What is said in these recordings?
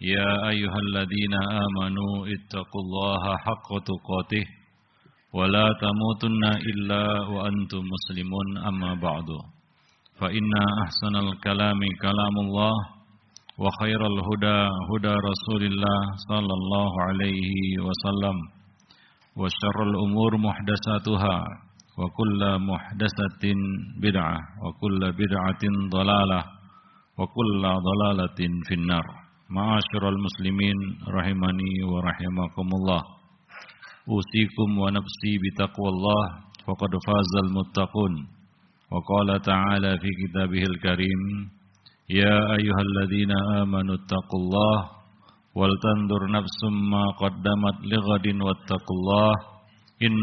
يا أيها الذين آمنوا اتقوا الله حق تقاته ولا تموتن إلا وأنتم مسلمون أما بعد فإن أحسن الكلام كلام الله وخير الهدى هدى رسول الله صلى الله عليه وسلم وشر الأمور محدثاتها وكل محدثة بدعة وكل بدعة ضلالة وكل ضلالة في النار Ma'asyiral muslimin rahimani wa rahimakumullah. Usikum wa nafsi bi faqad fazal muttaqun. Wa qala ta'ala fi kitabihil karim, ya ayyuhalladzina amanu taqullah wal tandur nafsum ma qaddamat lighadin wattaqullah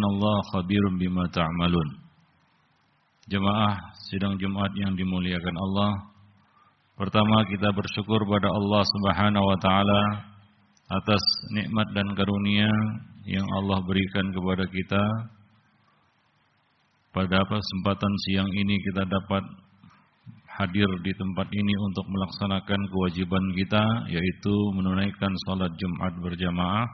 Allah khabirum bima taamalun. Jemaah sidang Jumat yang dimuliakan Allah, Pertama kita bersyukur pada Allah Subhanahu wa taala atas nikmat dan karunia yang Allah berikan kepada kita. Pada kesempatan siang ini kita dapat hadir di tempat ini untuk melaksanakan kewajiban kita yaitu menunaikan salat Jumat berjamaah.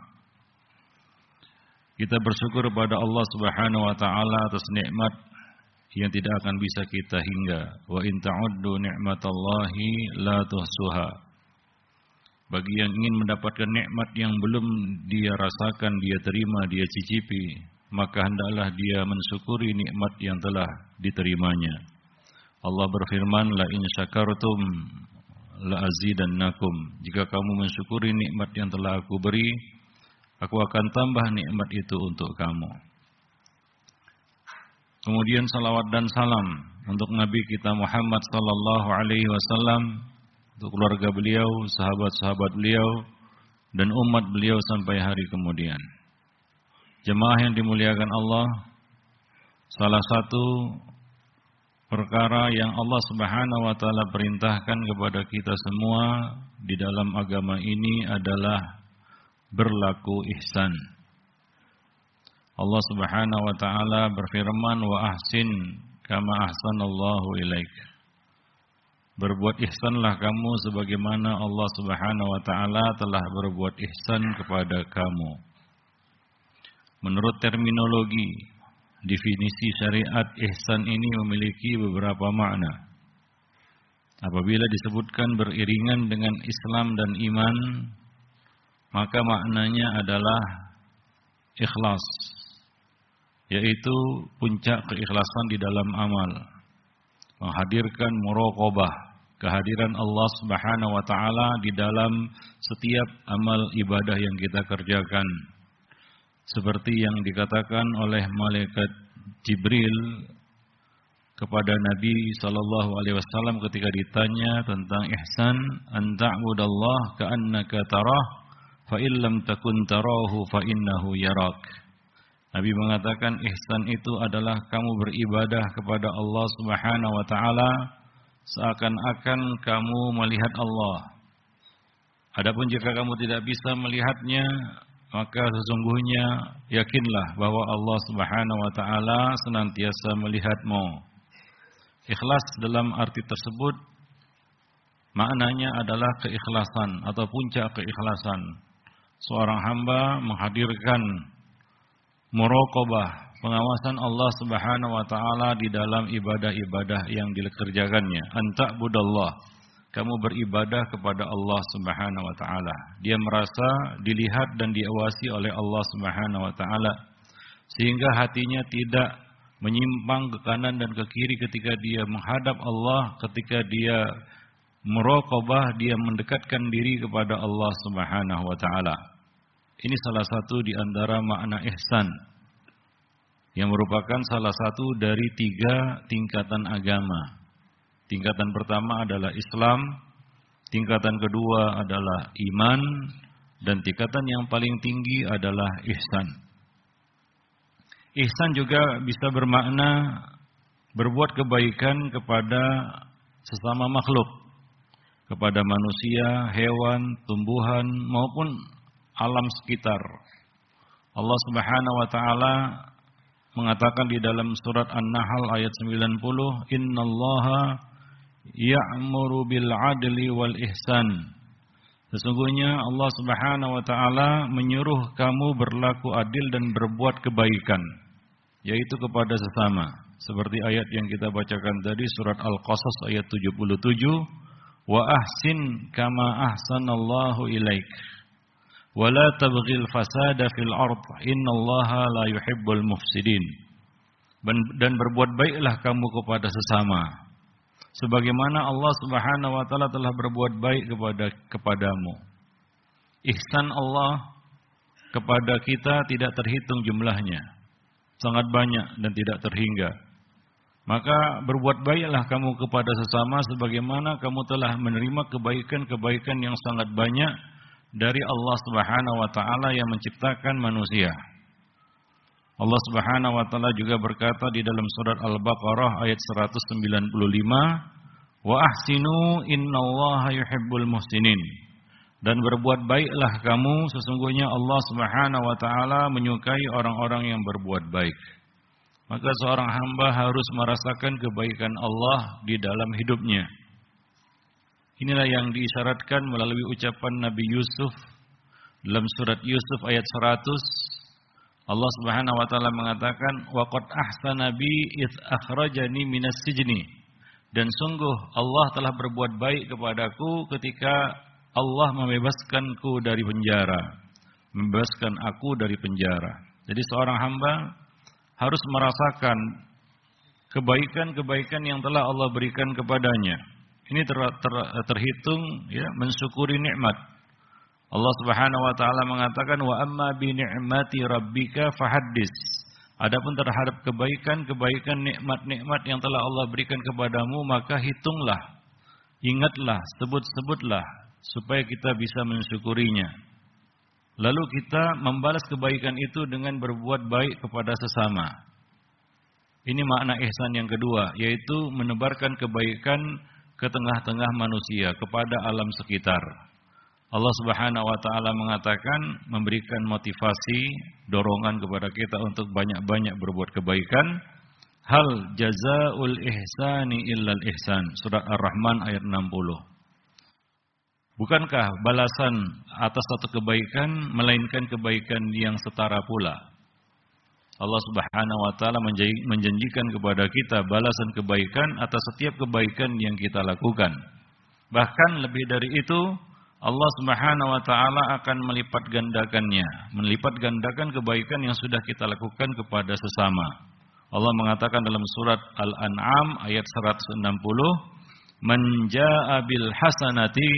Kita bersyukur kepada Allah Subhanahu wa taala atas nikmat yang tidak akan bisa kita hingga. Wa in ta'uddu ni'matallahi la tuhsuha. Bagi yang ingin mendapatkan nikmat yang belum dia rasakan, dia terima, dia cicipi, maka hendaklah dia mensyukuri nikmat yang telah diterimanya. Allah berfirman, "La in syakartum la azidannakum." Jika kamu mensyukuri nikmat yang telah aku beri, aku akan tambah nikmat itu untuk kamu. Kemudian salawat dan salam untuk Nabi kita Muhammad sallallahu alaihi wasallam, untuk keluarga beliau, sahabat-sahabat beliau dan umat beliau sampai hari kemudian. Jemaah yang dimuliakan Allah, salah satu perkara yang Allah Subhanahu wa taala perintahkan kepada kita semua di dalam agama ini adalah berlaku ihsan. Allah Subhanahu wa taala berfirman wa ahsin kama ahsanallahu ilaik. Berbuat ihsanlah kamu sebagaimana Allah Subhanahu wa taala telah berbuat ihsan kepada kamu. Menurut terminologi definisi syariat ihsan ini memiliki beberapa makna. Apabila disebutkan beriringan dengan Islam dan iman, maka maknanya adalah ikhlas, yaitu puncak keikhlasan di dalam amal. Menghadirkan muraqabah, kehadiran Allah Subhanahu wa taala di dalam setiap amal ibadah yang kita kerjakan. Seperti yang dikatakan oleh malaikat Jibril kepada Nabi sallallahu alaihi wasallam ketika ditanya tentang ihsan, an ta'budallah ka'annaka tarah fa illam takun tarahu fa innahu yarak. Nabi mengatakan ihsan itu adalah kamu beribadah kepada Allah Subhanahu wa taala seakan-akan kamu melihat Allah. Adapun jika kamu tidak bisa melihatnya, maka sesungguhnya yakinlah bahwa Allah Subhanahu wa taala senantiasa melihatmu. Ikhlas dalam arti tersebut maknanya adalah keikhlasan atau puncak keikhlasan. Seorang hamba menghadirkan muraqabah, pengawasan Allah Subhanahu wa taala di dalam ibadah-ibadah yang dikerjakannya. Anta budallah. Kamu beribadah kepada Allah Subhanahu wa taala. Dia merasa dilihat dan diawasi oleh Allah Subhanahu wa taala sehingga hatinya tidak menyimpang ke kanan dan ke kiri ketika dia menghadap Allah, ketika dia merokobah, dia mendekatkan diri kepada Allah Subhanahu wa taala. Ini salah satu di antara makna ihsan yang merupakan salah satu dari tiga tingkatan agama. Tingkatan pertama adalah Islam, tingkatan kedua adalah iman, dan tingkatan yang paling tinggi adalah ihsan. Ihsan juga bisa bermakna berbuat kebaikan kepada sesama makhluk, kepada manusia, hewan, tumbuhan maupun alam sekitar. Allah Subhanahu wa taala mengatakan di dalam surat An-Nahl ayat 90, "Innallaha ya'muru bil 'adli wal ihsan." Sesungguhnya Allah Subhanahu wa taala menyuruh kamu berlaku adil dan berbuat kebaikan, yaitu kepada sesama. Seperti ayat yang kita bacakan tadi surat Al-Qasas ayat 77, "Wa ahsin kama ahsanallahu ilaik." Wa la tabghil fasada fil ard, innallaha la yuhibbul mufsidin. Dan berbuat baiklah kamu kepada sesama, sebagaimana Allah Subhanahu wa taala telah berbuat baik kepada kepadamu. Ihsan Allah kepada kita tidak terhitung jumlahnya. Sangat banyak dan tidak terhingga. Maka berbuat baiklah kamu kepada sesama sebagaimana kamu telah menerima kebaikan-kebaikan yang sangat banyak dari Allah Subhanahu wa taala yang menciptakan manusia. Allah Subhanahu wa taala juga berkata di dalam surat Al-Baqarah ayat 195, "Wa ahsinu innallaha yuhibbul muhsinin." Dan berbuat baiklah kamu sesungguhnya Allah Subhanahu wa taala menyukai orang-orang yang berbuat baik. Maka seorang hamba harus merasakan kebaikan Allah di dalam hidupnya. Inilah yang diisyaratkan melalui ucapan Nabi Yusuf dalam surat Yusuf ayat 100 Allah Subhanahu wa taala mengatakan waqad ahsana bi id akhrajani minas sijni. Dan sungguh Allah telah berbuat baik kepadaku ketika Allah membebaskanku dari penjara membebaskan aku dari penjara. Jadi seorang hamba harus merasakan kebaikan-kebaikan yang telah Allah berikan kepadanya ini ter, ter, terhitung ya mensyukuri nikmat Allah Subhanahu wa taala mengatakan wa amma bi ni'mati rabbika fahaddis. Adapun terhadap kebaikan-kebaikan nikmat-nikmat yang telah Allah berikan kepadamu maka hitunglah. Ingatlah, sebut-sebutlah supaya kita bisa mensyukurinya. Lalu kita membalas kebaikan itu dengan berbuat baik kepada sesama. Ini makna ihsan yang kedua, yaitu menebarkan kebaikan ke tengah-tengah manusia, kepada alam sekitar. Allah Subhanahu wa taala mengatakan memberikan motivasi, dorongan kepada kita untuk banyak-banyak berbuat kebaikan. Hal jazaul ihsani illal ihsan. Surah Ar-Rahman ayat 60. Bukankah balasan atas satu kebaikan melainkan kebaikan yang setara pula? Allah Subhanahu wa taala menjanjikan kepada kita balasan kebaikan atas setiap kebaikan yang kita lakukan. Bahkan lebih dari itu, Allah Subhanahu wa taala akan melipat gandakannya, melipat gandakan kebaikan yang sudah kita lakukan kepada sesama. Allah mengatakan dalam surat Al-An'am ayat 160, "Man bil hasanati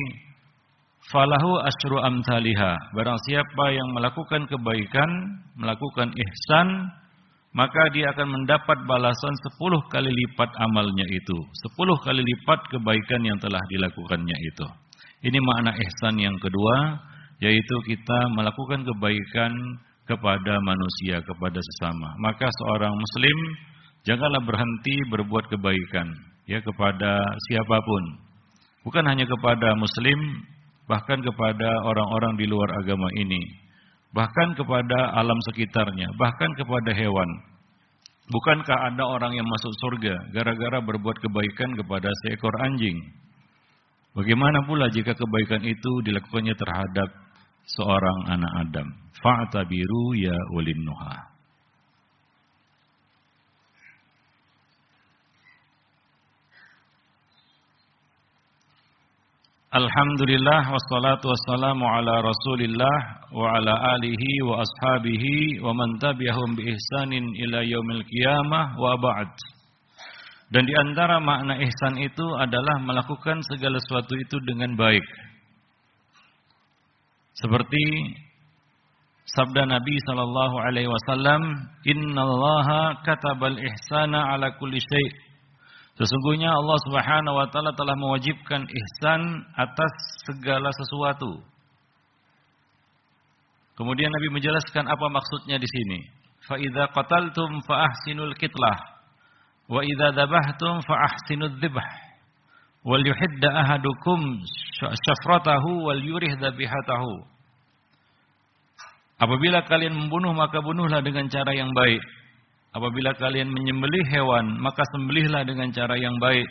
falahu asyru amsalha." Barang siapa yang melakukan kebaikan, melakukan ihsan, maka dia akan mendapat balasan 10 kali lipat amalnya itu, 10 kali lipat kebaikan yang telah dilakukannya itu. Ini makna ihsan yang kedua, yaitu kita melakukan kebaikan kepada manusia, kepada sesama. Maka seorang muslim janganlah berhenti berbuat kebaikan ya kepada siapa pun. Bukan hanya kepada muslim, bahkan kepada orang-orang di luar agama ini. Bahkan kepada alam sekitarnya, bahkan kepada hewan. Bukankah ada orang yang masuk surga gara-gara berbuat kebaikan kepada seekor anjing? Bagaimana pula jika kebaikan itu dilakukannya terhadap seorang anak Adam? Fa'tabiru ya ulin nuha. Alhamdulillah wassalatu wassalamu ala Rasulillah wa ala alihi wa ashabihi wa man tabi'ahum bi ihsanin ila yaumil qiyamah wa ba'd. Dan di antara makna ihsan itu adalah melakukan segala sesuatu itu dengan baik. Seperti sabda Nabi sallallahu alaihi wasallam, "Innallaha katabal ihsana ala kulli syai'." Sesungguhnya Allah Subhanahu wa taala telah mewajibkan ihsan atas segala sesuatu. Kemudian Nabi menjelaskan apa maksudnya di sini. Fa idza qataltum fa ahsinul kitlah wa idza dzabhtum fa ahsinud dzibh. Wal yuhidda ahadukum syafratahu wal yurih dzabihatahu. Apabila kalian membunuh maka bunuhlah dengan cara yang baik. Apabila kalian menyembelih hewan maka sembelihlah dengan cara yang baik.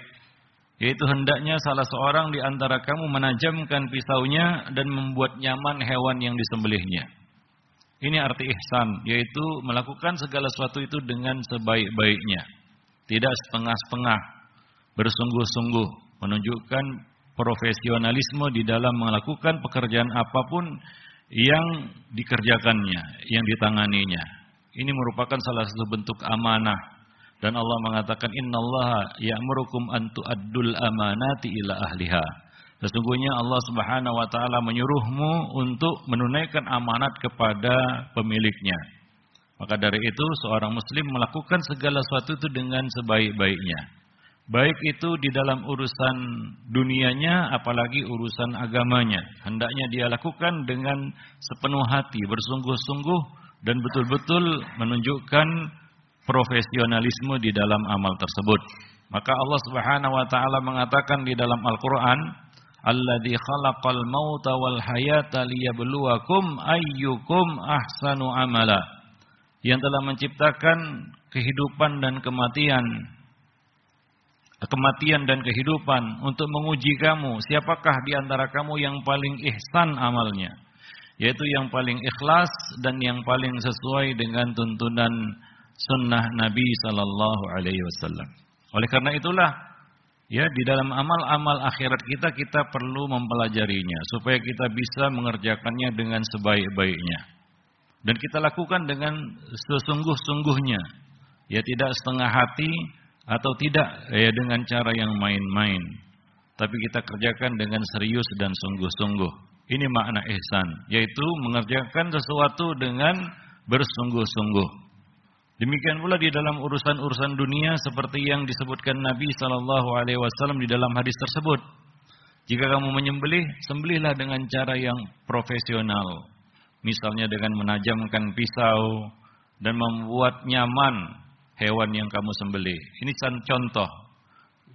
Yaitu hendaknya salah seorang di antara kamu menajamkan pisaunya dan membuat nyaman hewan yang disembelihnya. Ini arti ihsan, yaitu melakukan segala sesuatu itu dengan sebaik-baiknya. Tidak setengah-setengah, bersungguh-sungguh, menunjukkan profesionalisme di dalam melakukan pekerjaan apa pun yang dikerjakannya, yang ditanganinya. Ini merupakan salah satu bentuk amanah dan Allah mengatakan innallaha ya'murukum an tu'addul amanati ila ahliha. Sesungguhnya Allah Subhanahu wa taala menyuruhmu untuk menunaikan amanat kepada pemiliknya. Maka dari itu seorang muslim melakukan segala sesuatu itu dengan sebaik-baiknya. Baik itu di dalam urusan dunianya apalagi urusan agamanya. Hendaknya dia lakukan dengan sepenuh hati, bersungguh-sungguh dan betul-betul menunjukkan profesionalisme di dalam amal tersebut. Maka Allah Subhanahu wa taala mengatakan di dalam Al-Qur'an alladzi khalaqal mauta wal hayata liyabluwakum ayyukum ahsanu amala yang telah menciptakan kehidupan dan kematian kematian dan kehidupan untuk menguji kamu siapakah di antara kamu yang paling ihsan amalnya yaitu yang paling ikhlas dan yang paling sesuai dengan tuntunan sunnah Nabi sallallahu alaihi wasallam oleh karena itulah Ya, di dalam amal-amal akhirat kita kita perlu mempelajarinya supaya kita bisa mengerjakannya dengan sebaik-baiknya. Dan kita lakukan dengan sesungguh-sungguhnya. Ya, tidak setengah hati atau tidak ya dengan cara yang main-main. Tapi kita kerjakan dengan serius dan sungguh-sungguh. Ini makna ihsan, yaitu mengerjakan sesuatu dengan bersungguh-sungguh. Demikian pula di dalam urusan-urusan dunia seperti yang disebutkan Nabi Shallallahu Alaihi Wasallam di dalam hadis tersebut. Jika kamu menyembelih, sembelihlah dengan cara yang profesional. Misalnya dengan menajamkan pisau dan membuat nyaman hewan yang kamu sembelih. Ini contoh.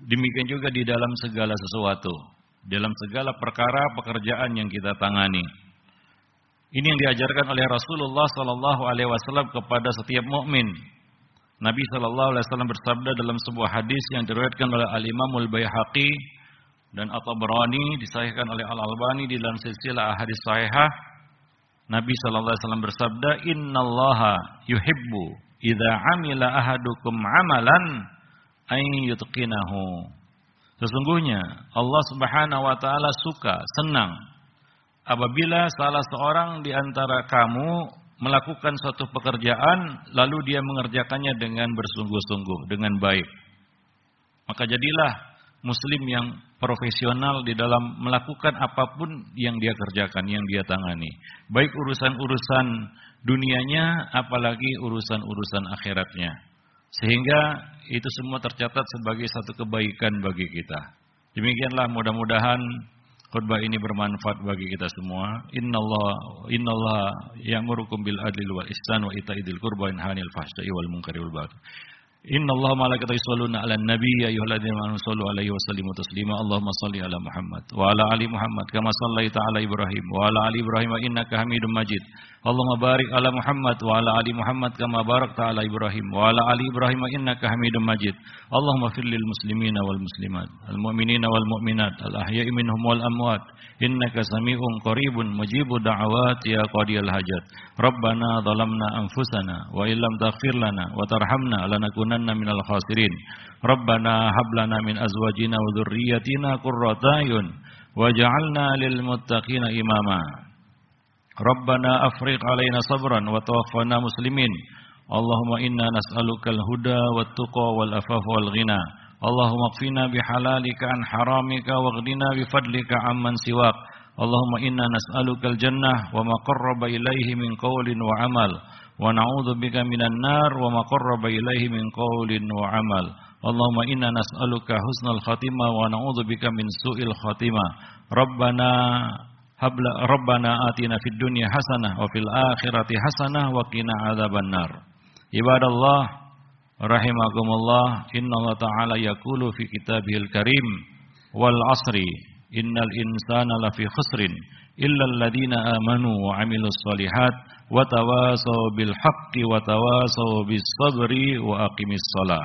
Demikian juga di dalam segala sesuatu. Dalam segala perkara pekerjaan yang kita tangani. Ini yang diajarkan oleh Rasulullah Sallallahu Alaihi Wasallam kepada setiap mukmin. Nabi Sallallahu Alaihi Wasallam bersabda dalam sebuah hadis yang diriwayatkan oleh Al Imamul Baihaqi dan At-Tabrani disahihkan oleh Al Albani di dalam silsilah hadis sahihah. Nabi Sallallahu Alaihi Wasallam bersabda, Inna Allah yuhibbu idza amila ahadukum amalan ain yutqinahu. Sesungguhnya Allah Subhanahu wa taala suka, senang apabila salah seorang di antara kamu melakukan suatu pekerjaan lalu dia mengerjakannya dengan bersungguh-sungguh, dengan baik. Maka jadilah muslim yang profesional di dalam melakukan apa pun yang dia kerjakan, yang dia tangani. Baik urusan-urusan dunianya apalagi urusan-urusan akhiratnya. Sehingga itu semua tercatat sebagai satu kebaikan bagi kita. Demikianlah mudah-mudahan khutbah ini bermanfaat bagi kita semua. Innallah innallah ya'murukum bil adli wal ihsan wa itaidil qurba wa yanhanil fahsya'i wal munkari wal baghi. Inna Allah malaikatahu yusalluna 'alan nabi ya ayyuhalladzina amanu sallu 'alaihi wa sallimu taslima. Allahumma salli 'ala Muhammad wa 'ala ali Muhammad kama sallaita 'ala Ibrahim wa 'ala ali Ibrahim innaka Hamidum Majid. Allahumma barik 'ala Muhammad wa 'ala ali Muhammad kama barakta 'ala Ibrahim wa 'ala ali Ibrahim innaka Hamidum Majid. Allahumma fir lil muslimina wal muslimat, al mu'minina wal mu'minat, al ahya'i minhum wal amwat. Innaka sami'un qaribun mujibu da'awat ya qadiyal hajat. Rabbana zalamna anfusana wa illam taghfir lana wa tarhamna lanakunanna minal khasirin. Rabbana hab lana min azwajina wa dhurriyyatina qurrata ayun waj'alna lil muttaqina imama. Rabbana afriq alaina sabran wa tawaffana muslimin. Allahumma inna al-huda wat tuqa ghina. Allahumma qfina bihalalika an haramika waghdina bifadlika amman siwak. Allahumma inna al-jannah wa ma qarraba ilaihi min qawlin wa amal wa na'udzu bika minan nar wa ma qarraba ilaihi min qawlin wa amal. Allahumma wa bika min su'il. Rabbana habla rabbana atina fid dunya hasanah wa fil akhirati hasanah wa qina adzabannar ibadallah rahimakumullah innallaha ta'ala yaqulu fi kitabihil karim wal asri innal insana lafi khusrin illa alladhina amanu wa amilus solihat wa tawasaw bil haqqi wa tawasaw bis sabri wa aqimis salah